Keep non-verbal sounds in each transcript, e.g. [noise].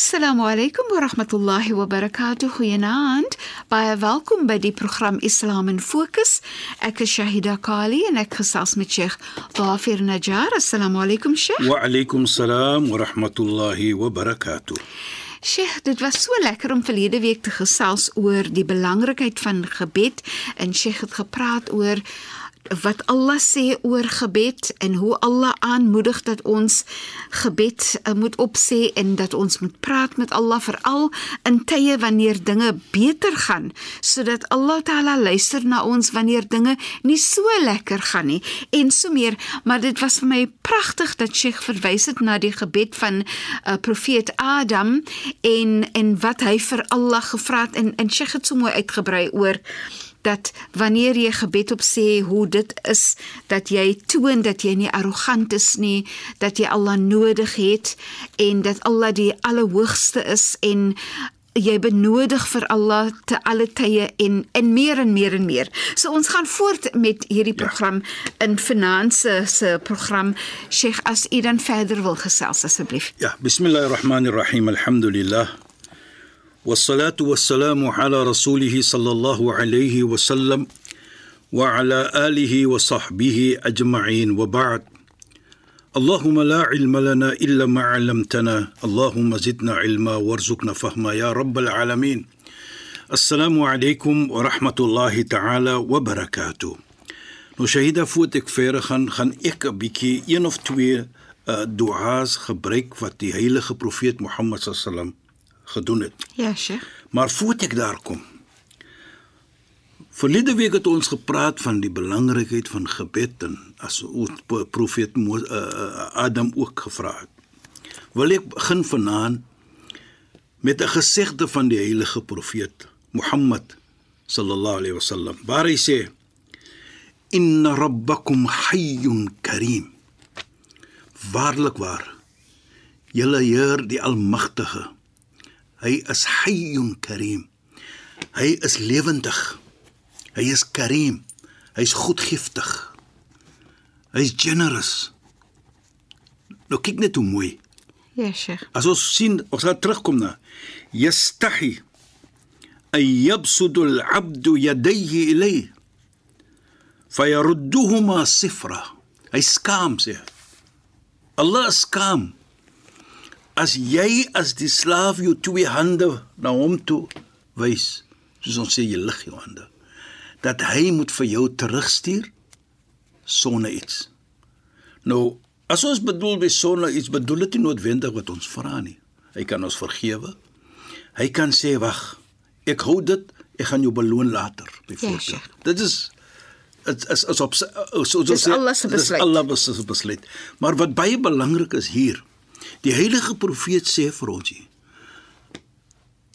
Assalamu alaykum wa rahmatullahi wa barakatuh. Goeienaand. Baie welkom by die program Islam in Fokus. Ek is Shahida Kali en ek gesels met Sheikh Dhafir Najjar. Assalamu alaykum Sheikh. Wa alaykum salaam wa rahmatullahi wa barakatuh. Sheikh, dit was so lekker om verlede week te gesels oor die belangrikheid van gebed en Sheikh het gepraat oor wat Allah sê oor gebed en hoe Allah aanmoedig dat ons gebed uh, moet opsê en dat ons moet praat met Allah veral in tye wanneer dinge beter gaan sodat Allah Taala luister na ons wanneer dinge nie so lekker gaan nie. En so meer maar dit was vir my pragtig dat Sheikh verwys het na die gebed van uh, profeet Adam en en wat hy vir Allah gevra het. En en Sheikh het so mooi uitgebrei oor dat wanneer jy gebed op sê hoe dit is dat jy toon dat jy nie arrogant is nie, dat jy Allah nodig het en dat Allah die allerhoogste is en jy benodig vir Allah te alle tye en en meer en meer en meer. So ons gaan voort met hierdie ja. program ja. in Finanse se program. Sheikh as u dan verder wil gesels asseblief. Ja, bismillahirrahmanirrahim. Alhamdulillah. والصلاة والسلام على رسوله صلى الله عليه وسلم وعلى آله وصحبه أجمعين وبعد. اللهم لا علم لنا إلا ما علمتنا. اللهم زدنا علما وارزقنا فهما يا رب العالمين. السلام عليكم ورحمة الله تعالى وبركاته. Nou Shahida voet ek verder gaan gaan ek 'n bietjie gebruik wat die heilige profeet Mohammed sallam gedoen het. Ja, Sheikh. Maar voordat ek daar kom. Verlede week het ons gepraat van die belangrikheid van gebed en as profeet Adam ook gevra het. Wil ek begin vanaand met 'n gesegde van die heilige profeet Mohammed sallallahu alaihi wasallam. Waar hy sê: "Inna rabbakum hayyun karim." Waarlik waar. Julle Heer die Almagtige Hy is Hayyun Karim. Hy is lewendig. Hy is Karim. Hy's goedgiftig. Hy's generous. Nou kyk net hoe mooi. Ja, Sheikh. As ons sien, ons gaan terugkom na yastahi ay yabsudu al-'abd yadayhi ilay fayarudduhuma sifra. Hy skaam sê. Allah skaam as jy as die slaaf jou twee hande na hom toe wys, soos ons sê jy lig jou hande, dat hy moet vir jou terugstuur sonder iets. Nou, as ons bedoel by sonder iets, bedoel dit nie noodwendig wat ons vra nie. Hy kan ons vergewe. Hy kan sê wag, ek hou dit, ek gaan jou beloon later, byvoorbeeld. Ja, dit is dit is as op so so sê Allah se besluit. Allah se besluit. Maar wat baie belangrik is hier, Die heilige profeet sê vir ons hier: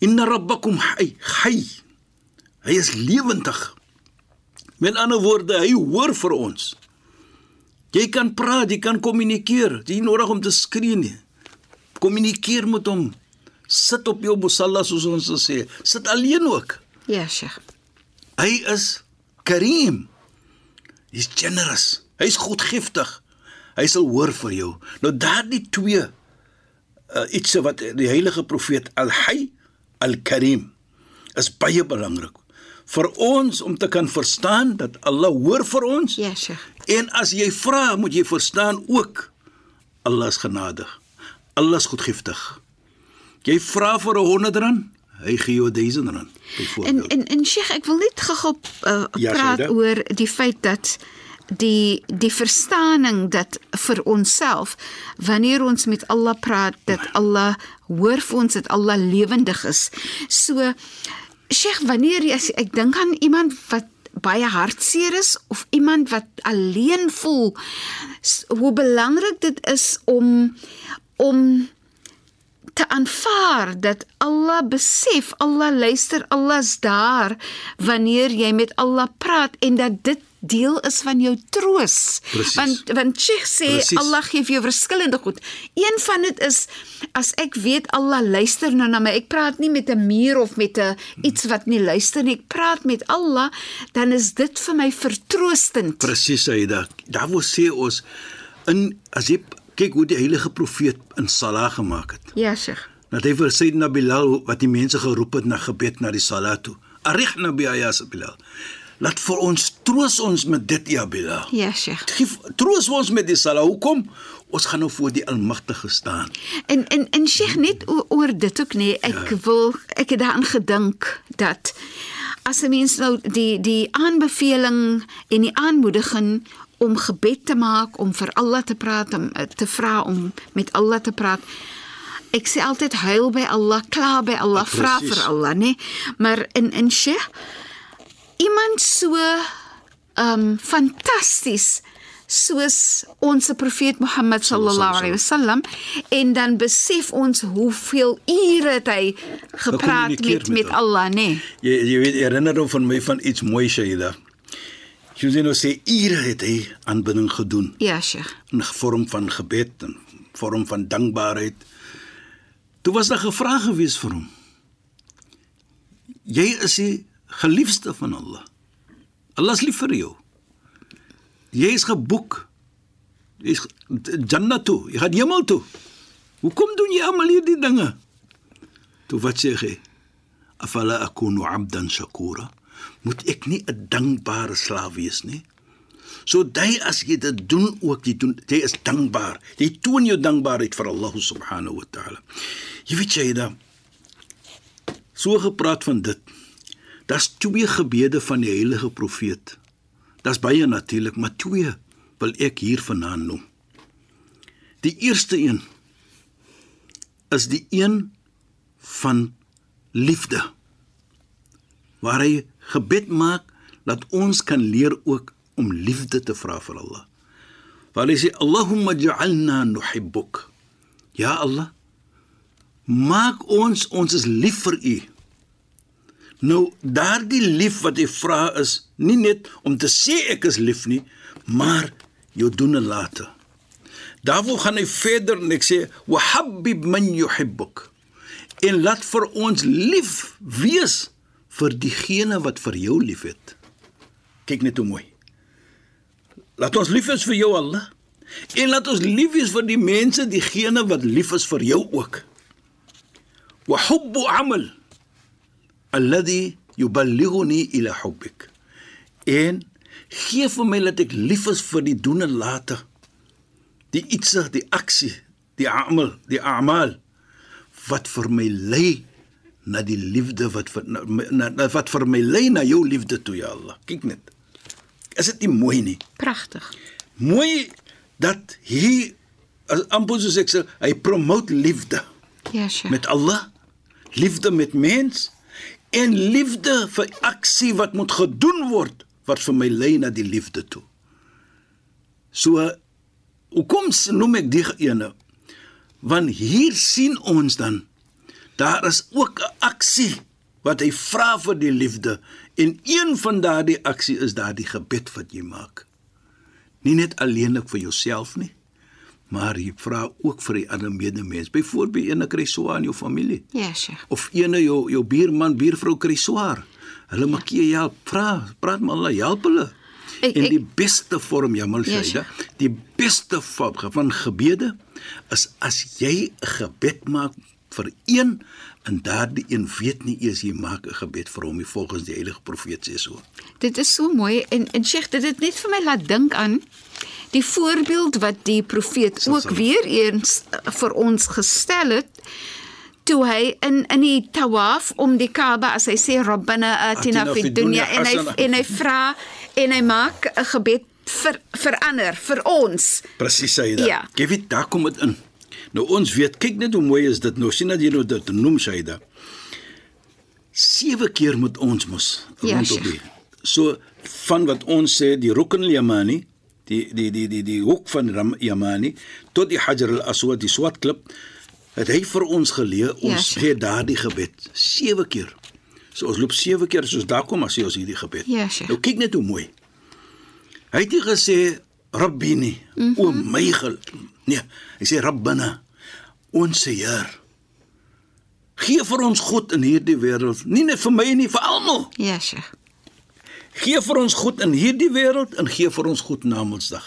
Inna rabbakum hayy, hayy. Hy is lewendig. Met ander woorde, hy hoor vir ons. Jy kan praat, jy kan kommunikeer. Jy is nodig om te skree nie. Kommunikeer met hom. Sit op jou musalla soos ons sê. Sit alleen ook. Ja, Sheikh. Hy is Karim. Hy's generous. Hy's godgiftig. Hy sal hoor vir jou. Nou daardie twee uh, iets wat die heilige profeet Al-Hayy Al-Karim is baie belangrik vir ons om te kan verstaan dat Allah hoor vir ons. Ja, Sheikh. En as jy vra, moet jy verstaan ook Allah is genadig. Allah is goedgiftig. Jy vra vir 'n 100 rand, hy gee jou 1000 rand byvoorbeeld. En en en Sheikh, ek wil net gou uh, ja, praat oor die feit dat die die verstaaning dat vir onsself wanneer ons met Allah praat dat Allah hoor vir ons dat Allah lewendig is. So Sheikh, wanneer jy ek dink aan iemand wat baie hartseer is of iemand wat alleen voel, hoe belangrik dit is om om te aanvaar dat Allah besef, Allah luister, Allah's daar wanneer jy met Allah praat en dat dit deel is van jou troos. Precies. Want want Sheikh sê Precies. Allah gee vir jou verskillende goed. Een van dit is as ek weet Allah luister nou na my. Ek praat nie met 'n muur of met 'n iets wat nie luister nie. Ek praat met Allah, dan is dit vir my vertroostend. Presies, Aida. Daar word sê ons in as jy kyk hoe die heilige profeet in Salah gemaak het. Ja, Sheikh. Dat hy vir Sayyidina Bilal wat die mense geroep het na gebed na die salat toe. Arihna bi ayas Bilal. Laat vir ons troos ons met dit ja Bilal. Ja, Sheikh. Troos ons met die salat. Hoekom? Ons gaan nou voor die Almagtige staan. En en en Sheikh net o- oor dit ook nee, ek ja. wil ek het daaraan gedink dat as 'n mens nou die die aanbeveling en die aanmoediging om gebed te maak, om vir Allah te praat, om eh, te vra om met Allah te praat. Ek sê altyd huil by Allah, kla by Allah, vra Presies. vir Allah, nê? Nee? Maar in in Sheikh iemand so um fantasties soos ons profeet Mohammed sallallahu alaihi wasallam en dan besef ons hoeveel ure het hy gepraat met met met. Allah nê nee. Jy jy weet herinner hom van my van iets mooi Shaida. Jy sê ure het hy aanbidding gedoen ja sheikh in vorm van gebed en vorm van dankbaarheid. Toe was daar gevra gewees vir hom. Jy is die geliefde van Allah. Allah is lief vir jou. Jy is geboek. Jy is Jannah toe. Jy gaan hemel toe. Hoekom doen jy almal hierdie dinge? Toe wat sê hy? Afala akunu 'abdan shakura? Moet ek nie 'n dankbare slaaf wees nie? So jy as jy dit doen ook jy doen jy is dankbaar. Jy toon jou dankbaarheid vir Allah subhanahu wa taala. Jy weet jy da so gepraat van dit. Daar's twee gebede van die heilige profeet. Daar's baie natuurlik, maar twee wil ek hier vanaand noem. Die eerste een is die een van liefde. Waar hy gebed maak dat ons kan leer ook om liefde te vra vir Allah. Waar hy sê Allahumma ja'alna nuhibbuk. Ja Allah, maak ons ons is lief vir U. Nou daardie lief wat hy vra is nie net om te sê ek is lief nie, maar jou doen en late. Daarvoor gaan hy verder en ek sê wa habib man yuhibbuk. En laat vir ons lief wees vir diegene wat vir jou liefhet. Kyk net hoe mooi. Laat ons lief wees vir jou Allah. En laat ons lief wees vir die mense, diegene wat lief is vir jou ook. Wa hubbu amal alladhi yuballighuni ila hubbik. En gee vir my dat ek lief is vir die doen en late. Die ietsie, die aksie, die amal, die a'mal wat vir my lei na die liefde wat vir na, na, wat vir my lei na jou liefde toe ja Allah. Kyk net. Is dit nie mooi nie? pragtig Mooi dat hy as amper soos ek sê, hy promote liefde ja sheikh met Allah, liefde met mens en liefde vir aksie wat moet gedoen word wat vir my lei na die liefde toe. So hoekom noem ek die ene? Want hier sien ons dan daar is ook 'n aksie wat hy vra vir die liefde en een van daardie aksie is daardie gebed wat jy maak. Nie net alleenlik vir jouself nie, maar jy vra ook vir die ander medemens. Byvoorbeeld ene kry swaar in jou familie ja sheikh of ene jou jou buurman, buurvrou kry swaar. Hulle maak jy help, vra, praat met hulle, help hulle. Ek- En ek- die beste vorm Jamal Ja, Shaida, die beste vorm van gebede is as jy 'n gebed maak vir een en daardie een weet nie eers jy maak 'n gebed vir hom nie volgens die heilige profeet sê so. Dit is so mooi en en Sheikh, dit het net vir my laat dink aan die voorbeeld wat die profeet ook weer eens vir ons gestel het toe hy in in die tawaf om die Kaaba as hy sê Rabbana atina fid dunya en hy en hy vra en hy maak 'n gebed vir vir ander, vir ons. Presies Shaida. Ja. Jy weet daar kom dit in. Nou ons weet, kyk net hoe mooi is dit nou. sien dat jy nou dit noem Shaida. Sewe keer moet ons mos Ja, rondom Sheikh. die. So van wat ons sê die Rukn al-Yamani, die die die die die hoek van Ram- Yamani tot die Hajar al-Aswad, die swart klip, het hy vir ons geleer Ja, ons Sheikh. sê daardie gebed sewe keer. So ons loop sewe keer soos daar kom as jy ons hierdie gebed. Ja, Sheikh. Nou kyk net hoe mooi. Hy het nie gesê Rabbini, mm -hmm. o my gel. Nee, hy sê Rabbana, ons Heer. Gee vir ons goed in hierdie wêreld, nie net vir my nie, vir almal. Ja, Sheikh. Gee vir ons goed in hierdie wêreld en gee vir ons goed na Mondsdag.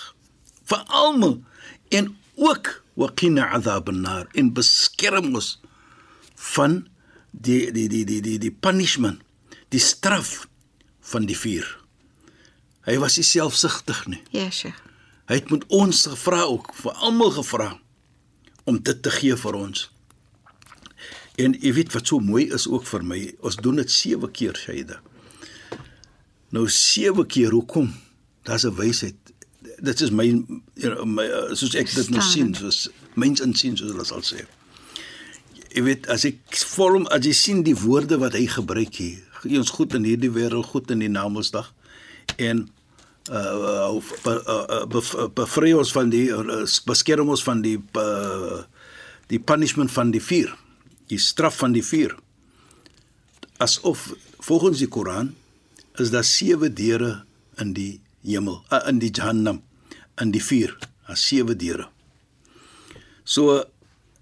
Vir almal en ook waqina adhaban nar en beskerm ons van die die die die die die punishment, die straf van die vuur. Hy was nie selfsugtig nie. Ja, Sheikh. Hy het met ons gevra ook, vir almal gevra om dit te gee vir ons. En jy weet wat so mooi is ook vir my, ons doen dit 7 keer, Shaida. Nou 7 keer, hoekom? Daar's 'n wysheid. Dit is my, my uh, soos ek dit nou sien, soos mens insien soos hulle sal sê. Jy weet as ek vorm as jy sien die woorde wat hy gebruik hier, ons goed in hierdie wêreld, goed in die Namedsdag en uh bevry ons van die uh, beskerm ons van die uh, die punishment van die vuur die straf van die vuur asof volgens die Koran is daar sewe deure in die hemel uh, in die Jahannam in die vuur as sewe deure so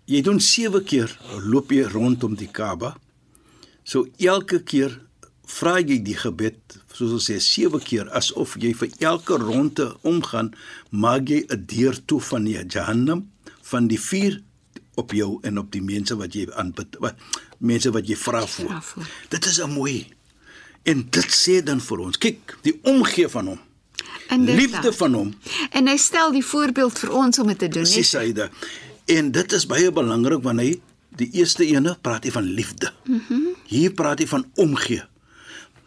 jy doen sewe keer loop jy rondom die Kaaba so elke keer vra jy die gebed soos ons sê sewe keer asof jy vir elke ronde omgaan maak jy 'n deur toe van die Jahannam van die vuur op jou en op die mense wat jy aanbid wat mense wat jy vra voor. Dit is 'n mooi. En dit sê dan vir ons, kyk, die omgee van hom. En liefde van hom. En hy stel die voorbeeld vir ons om dit te doen. Dis syde. En dit is baie belangrik wanneer hy die eerste ene praat hy van liefde. Mhm. Mm Hier praat hy van omgee.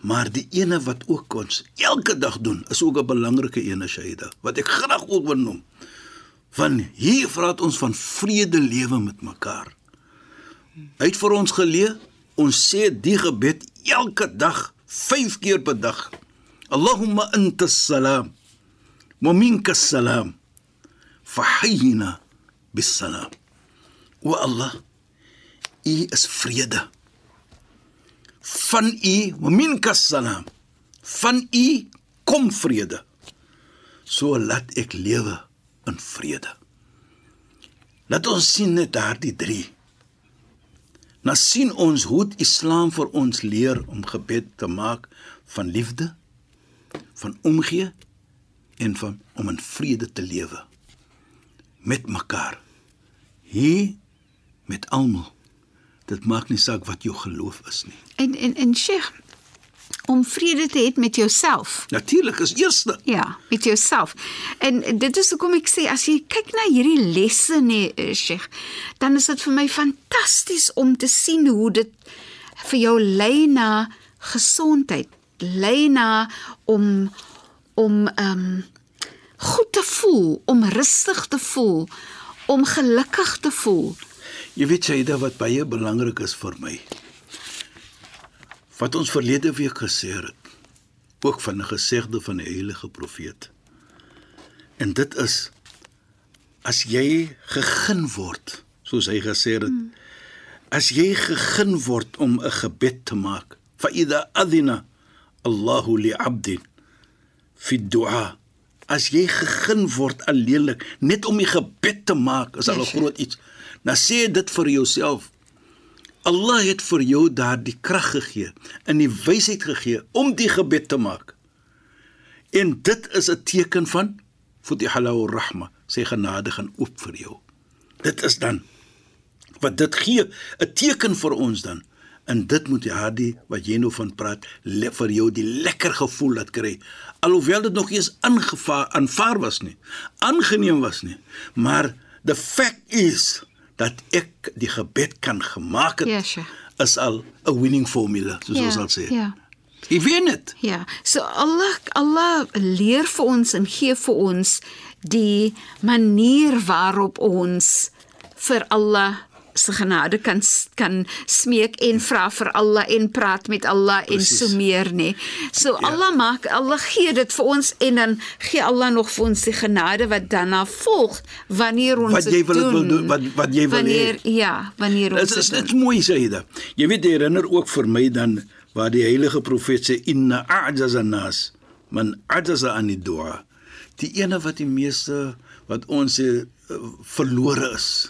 Maar die ene wat ook ons elke dag doen, is ook 'n belangrike ene Shaida wat ek graag ook wil noem. Van hier praat ons van vrede lewe met mekaar. Hy het vir ons geleer, ons sê die gebed elke dag, 5 keer per dag. Allahumma antas salam wa minkas salam. Fahyina bis salam. O Allah, U is vrede van u minka salam van u kom vrede so laat ek lewe in vrede laat ons sien net daardie 3 nou sien ons hoe die islam vir ons leer om gebed te maak van liefde van omgee en van om in vrede te lewe met mekaar hier met almal dit maak nie saak wat jou geloof is nie. En en en Sheikh om vrede te hê met jouself. Natuurlik is eerste. Ja, met jouself. En dit is hoekom ek sê as jy kyk na hierdie lesse nee Sheikh, dan is dit vir my fantasties om te sien hoe dit vir jou lei na gesondheid, lei na om om ehm um, goed te voel, om rustig te voel, om gelukkig te voel. Jy weet Saida wat baie belangrik is vir my. Wat ons verlede week gesê het, ook van 'n gesegde van 'n heilige profeet. En dit is as jy gegeen word, soos hy gesê het, hmm. as jy gegeen word om 'n gebed te maak, fa idha adina Allahu li 'abdin fi du'a as jy gegeen word alleenlik net om die gebed te maak is al 'n groot iets Nou sê dit vir jouself. Allah het vir jou daardie krag gegee, in die wysheid gegee om die gebed te maak. En dit is 'n teken van futihalahu rahma, sy genade gaan oop vir jou. Dit is dan wat dit gee, 'n teken vir ons dan. En dit moet jy hardie wat jy nou van praat, vir jou die lekker gevoel laat kry. Alhoewel dit nog eens aangevaar aanvaar was nie, aangeneem was nie, maar the fact is dat ek die gebed kan gemaak het yes, ja, is al 'n winning formula soos ja, ons sal sê. Ja. Ek weet dit. Ja. So Allah Allah leer vir ons en gee vir ons die manier waarop ons vir Allah se genade kan kan smeek en vra vir Allah en praat met Allah Precies. en so meer nê. So ja. Allah maak Allah gee dit vir ons en dan gee Allah nog vir ons die genade wat daarna volg wanneer ons wat jy wil, doen, wil doen wat wat jy wil wanneer hee. ja, wanneer ons dit is dit mooi dit. Jy weet jy herinner ook vir my dan waar die heilige profeet sê inna a'jaza nas man a'jaza an du'a. Die ene wat die meeste wat ons sê verlore is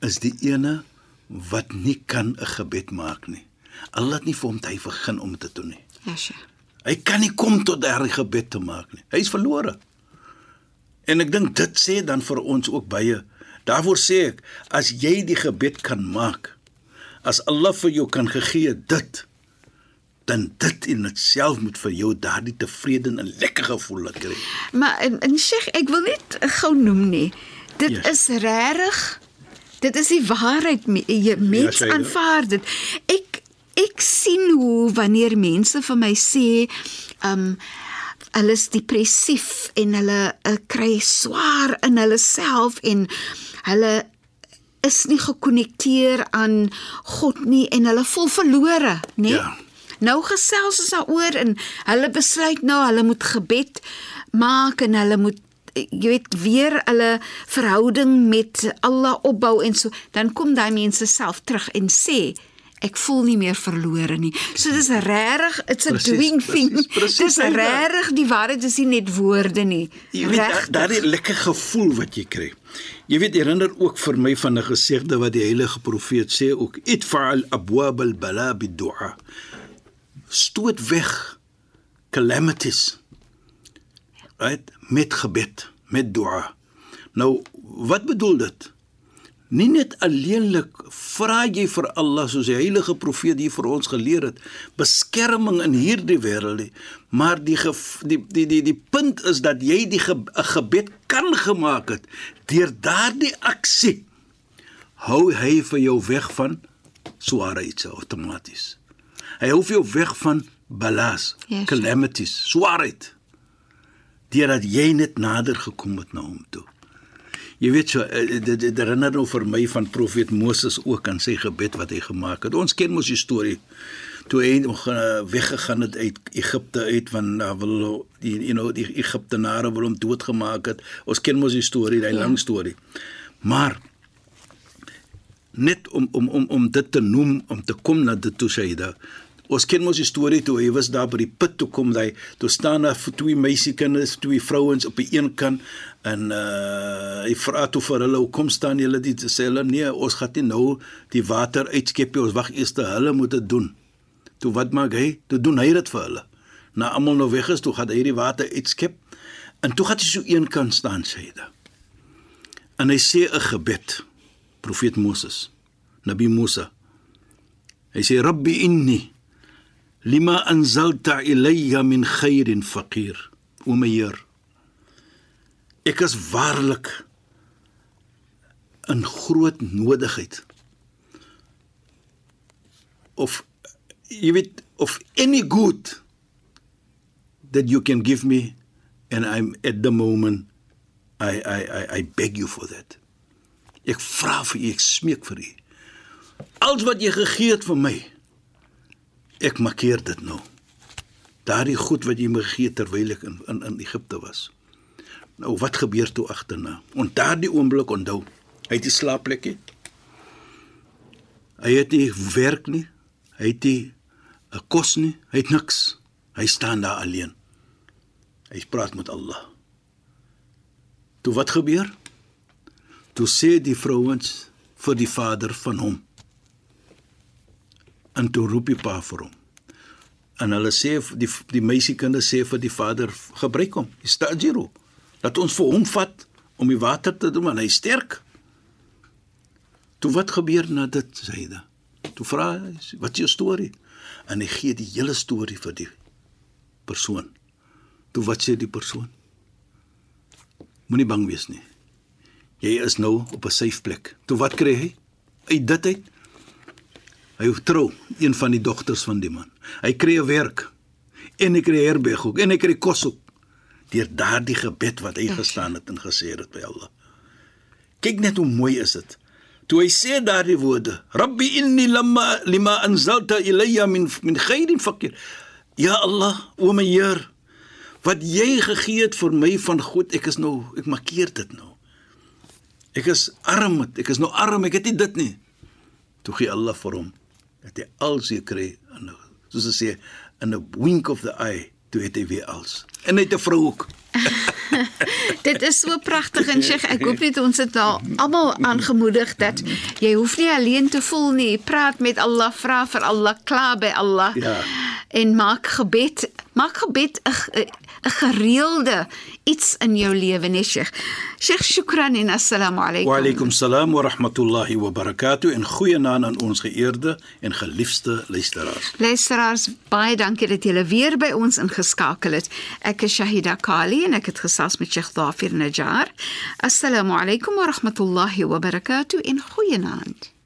is die ene wat nie kan 'n gebed maak nie. Allah het nie vir hom tyd begin om te doen nie. Yesh. Hy kan nie kom tot daardie gebed te maak nie. Hy's verlore. En ek dink dit sê dan vir ons ook baie. Daarvoor sê ek, as jy die gebed kan maak, As Allah vir jou kan gegee dit, dan dit in itself moet vir jou daardie tevrede en lekker gevoel kry. Maar en, en Sheikh, ek wil net gou noem nie. Dit Ja. is regtig dit is die waarheid. me- Jy mens Shaida. aanvaar dit. Ek ek sien hoe wanneer mense vir my sê, um hulle is depressief en hulle uh, kry swaar in hulle self en hulle is nie gekonnekteer aan God nie en hulle voel verlore, né? Ja. Nou gesels ons daaroor en hulle besluit nou hulle moet gebed maak en hulle moet jy weet weer hulle verhouding met Allah opbou en so dan kom daai mense self terug en sê ek voel nie meer verlore nie. So dis regtig it's a Presies, doing thing. presies, [laughs] Dis Saida. regtig die waarheid is nie net woorde nie. Jy weet daardie lekker gevoel wat jy kry. Jy weet herinner ook vir my van 'n gesegde wat die heilige profeet sê ook itfa'al abwab al-bala bid-du'a. Stoot weg calamities. Right? Met gebed, met dua. Nou, wat bedoel dit? Nie net alleenlik vra jy vir Allah soos die heilige profeet hier vir ons geleer het, beskerming in hierdie wêreld nie, maar die, gef- die die die die punt is dat jy die ge, gebed kan gemaak het deur daardie aksie hou hy vir jou weg van swaarheid outomaties. Hy hou vir jou weg van balas, sure. calamities, swaarheid. Deurdat jy net nader gekom het na hom toe. Jy weet so eh, dit dit herinner nou vir my van profeet Moses ook aan sy gebed wat hy gemaak het. Ons ken mos die storie toe hy uh, weggegaan het uit Egipte uit van wil die you know die Egiptenare wil hom doodgemaak het. Ons ken mos die storie, daai Ja. lang storie. Maar net om om om om dit te noem om te kom na dit toe Shaida. Ons ken mos die storie toe hy was daar by die put toe kom hy toe staan daar vir twee meisiekinders, twee vrouens op die een kant en uh hy vra toe vir hulle hoe kom staan julle dit sê hulle nee ons gaan nie nou die water uitskep ons wag eers te hulle moet dit doen. Toe wat maak hy? Toe doen hy dit vir hulle. Na almal nou weg is, toe gaan hy die water uitskep en toe gaan hy so een kant staan Shaida. En hy sê 'n gebed. Profeet Moses, Nabi Musa. Hy sê Rabbi inni lima anzalta ilayya min khairin faqir. O my Heer, ek is waarlik in groot nodigheid. Of jy weet of any good that you can give me and I'm at the moment I I I I beg you for that. Ek vra vir u, ek smeek vir u. Alles wat jy gegee het vir my, ek markeer dit nou. Daardie goed wat jy my het terwyl ek in in, in Egipte was. Nou wat gebeur toe agterna? En daardie oomblik onthou, hy het nie slaapplek nie. Hy het nie werk nie. Hy het nie 'n kos nie. Hy het niks. Hy staan daar alleen. Hy praat met Allah. Toe wat gebeur? Toe sê die vrouens vir die vader van hom. En toe roep die pa vir hom. En hulle sê die die meisiekinders sê vir die vader gebruik hom. Istajiro. Laat ons vir hom vat om die water te doen want hy sterk. Toe wat gebeur na dit syde? Toe vra hy, "Wat is jou storie?" En hy gee die hele storie vir die persoon. Toe wat sê die persoon? Moenie bang wees nie. Jy is nou op 'n safe plek. Toe wat kry hy? Uit dit uit hy trou een van die dogters van die man. Hy kry 'n werk en hy kry herberg ook en hy kry kos ook deur daardie gebed wat hy gestaan het en gesê het by Allah. Kyk net hoe mooi is dit. Toe hy sê daardie woorde, Rabbi inni lamma lima anzalta ilayya min min khairin fakir. Ja Allah, o my Heer, wat jy gegee het vir my van God, ek is nou, ek markeer dit nou. Ek is arm, ek is nou arm, ek het nie dit nie. Toe gee Allah vir hom dat hy alles hier kry en soos hy sê in 'n wink of the eye toe het hy weer alles. En hy het 'n vrou ook. [laughs] Dit is so pragtig en Sheikh, ek hoop net ons het nou almal aangemoedig dat jy hoef nie alleen te voel nie. Praat met Allah, vra vir Allah, kla by Allah. Ja. En maak gebed, maak gebed 'n 'n gereelde iets in jou lewe, nee Sheikh. Sheikh, shukran en assalamu alaykum. Wa alaykum salaam wa rahmatullahi wa barakatuh en goeienaand aan ons geëerde en geliefde luisteraars. Luisteraars, baie dankie dat julle weer by ons ingeskakel het. Ek is Shahida Kali en ek het gesels met Sheikh Dafir Najjar. Assalamu alaykum wa rahmatullahi wa barakatuh en goeienaand.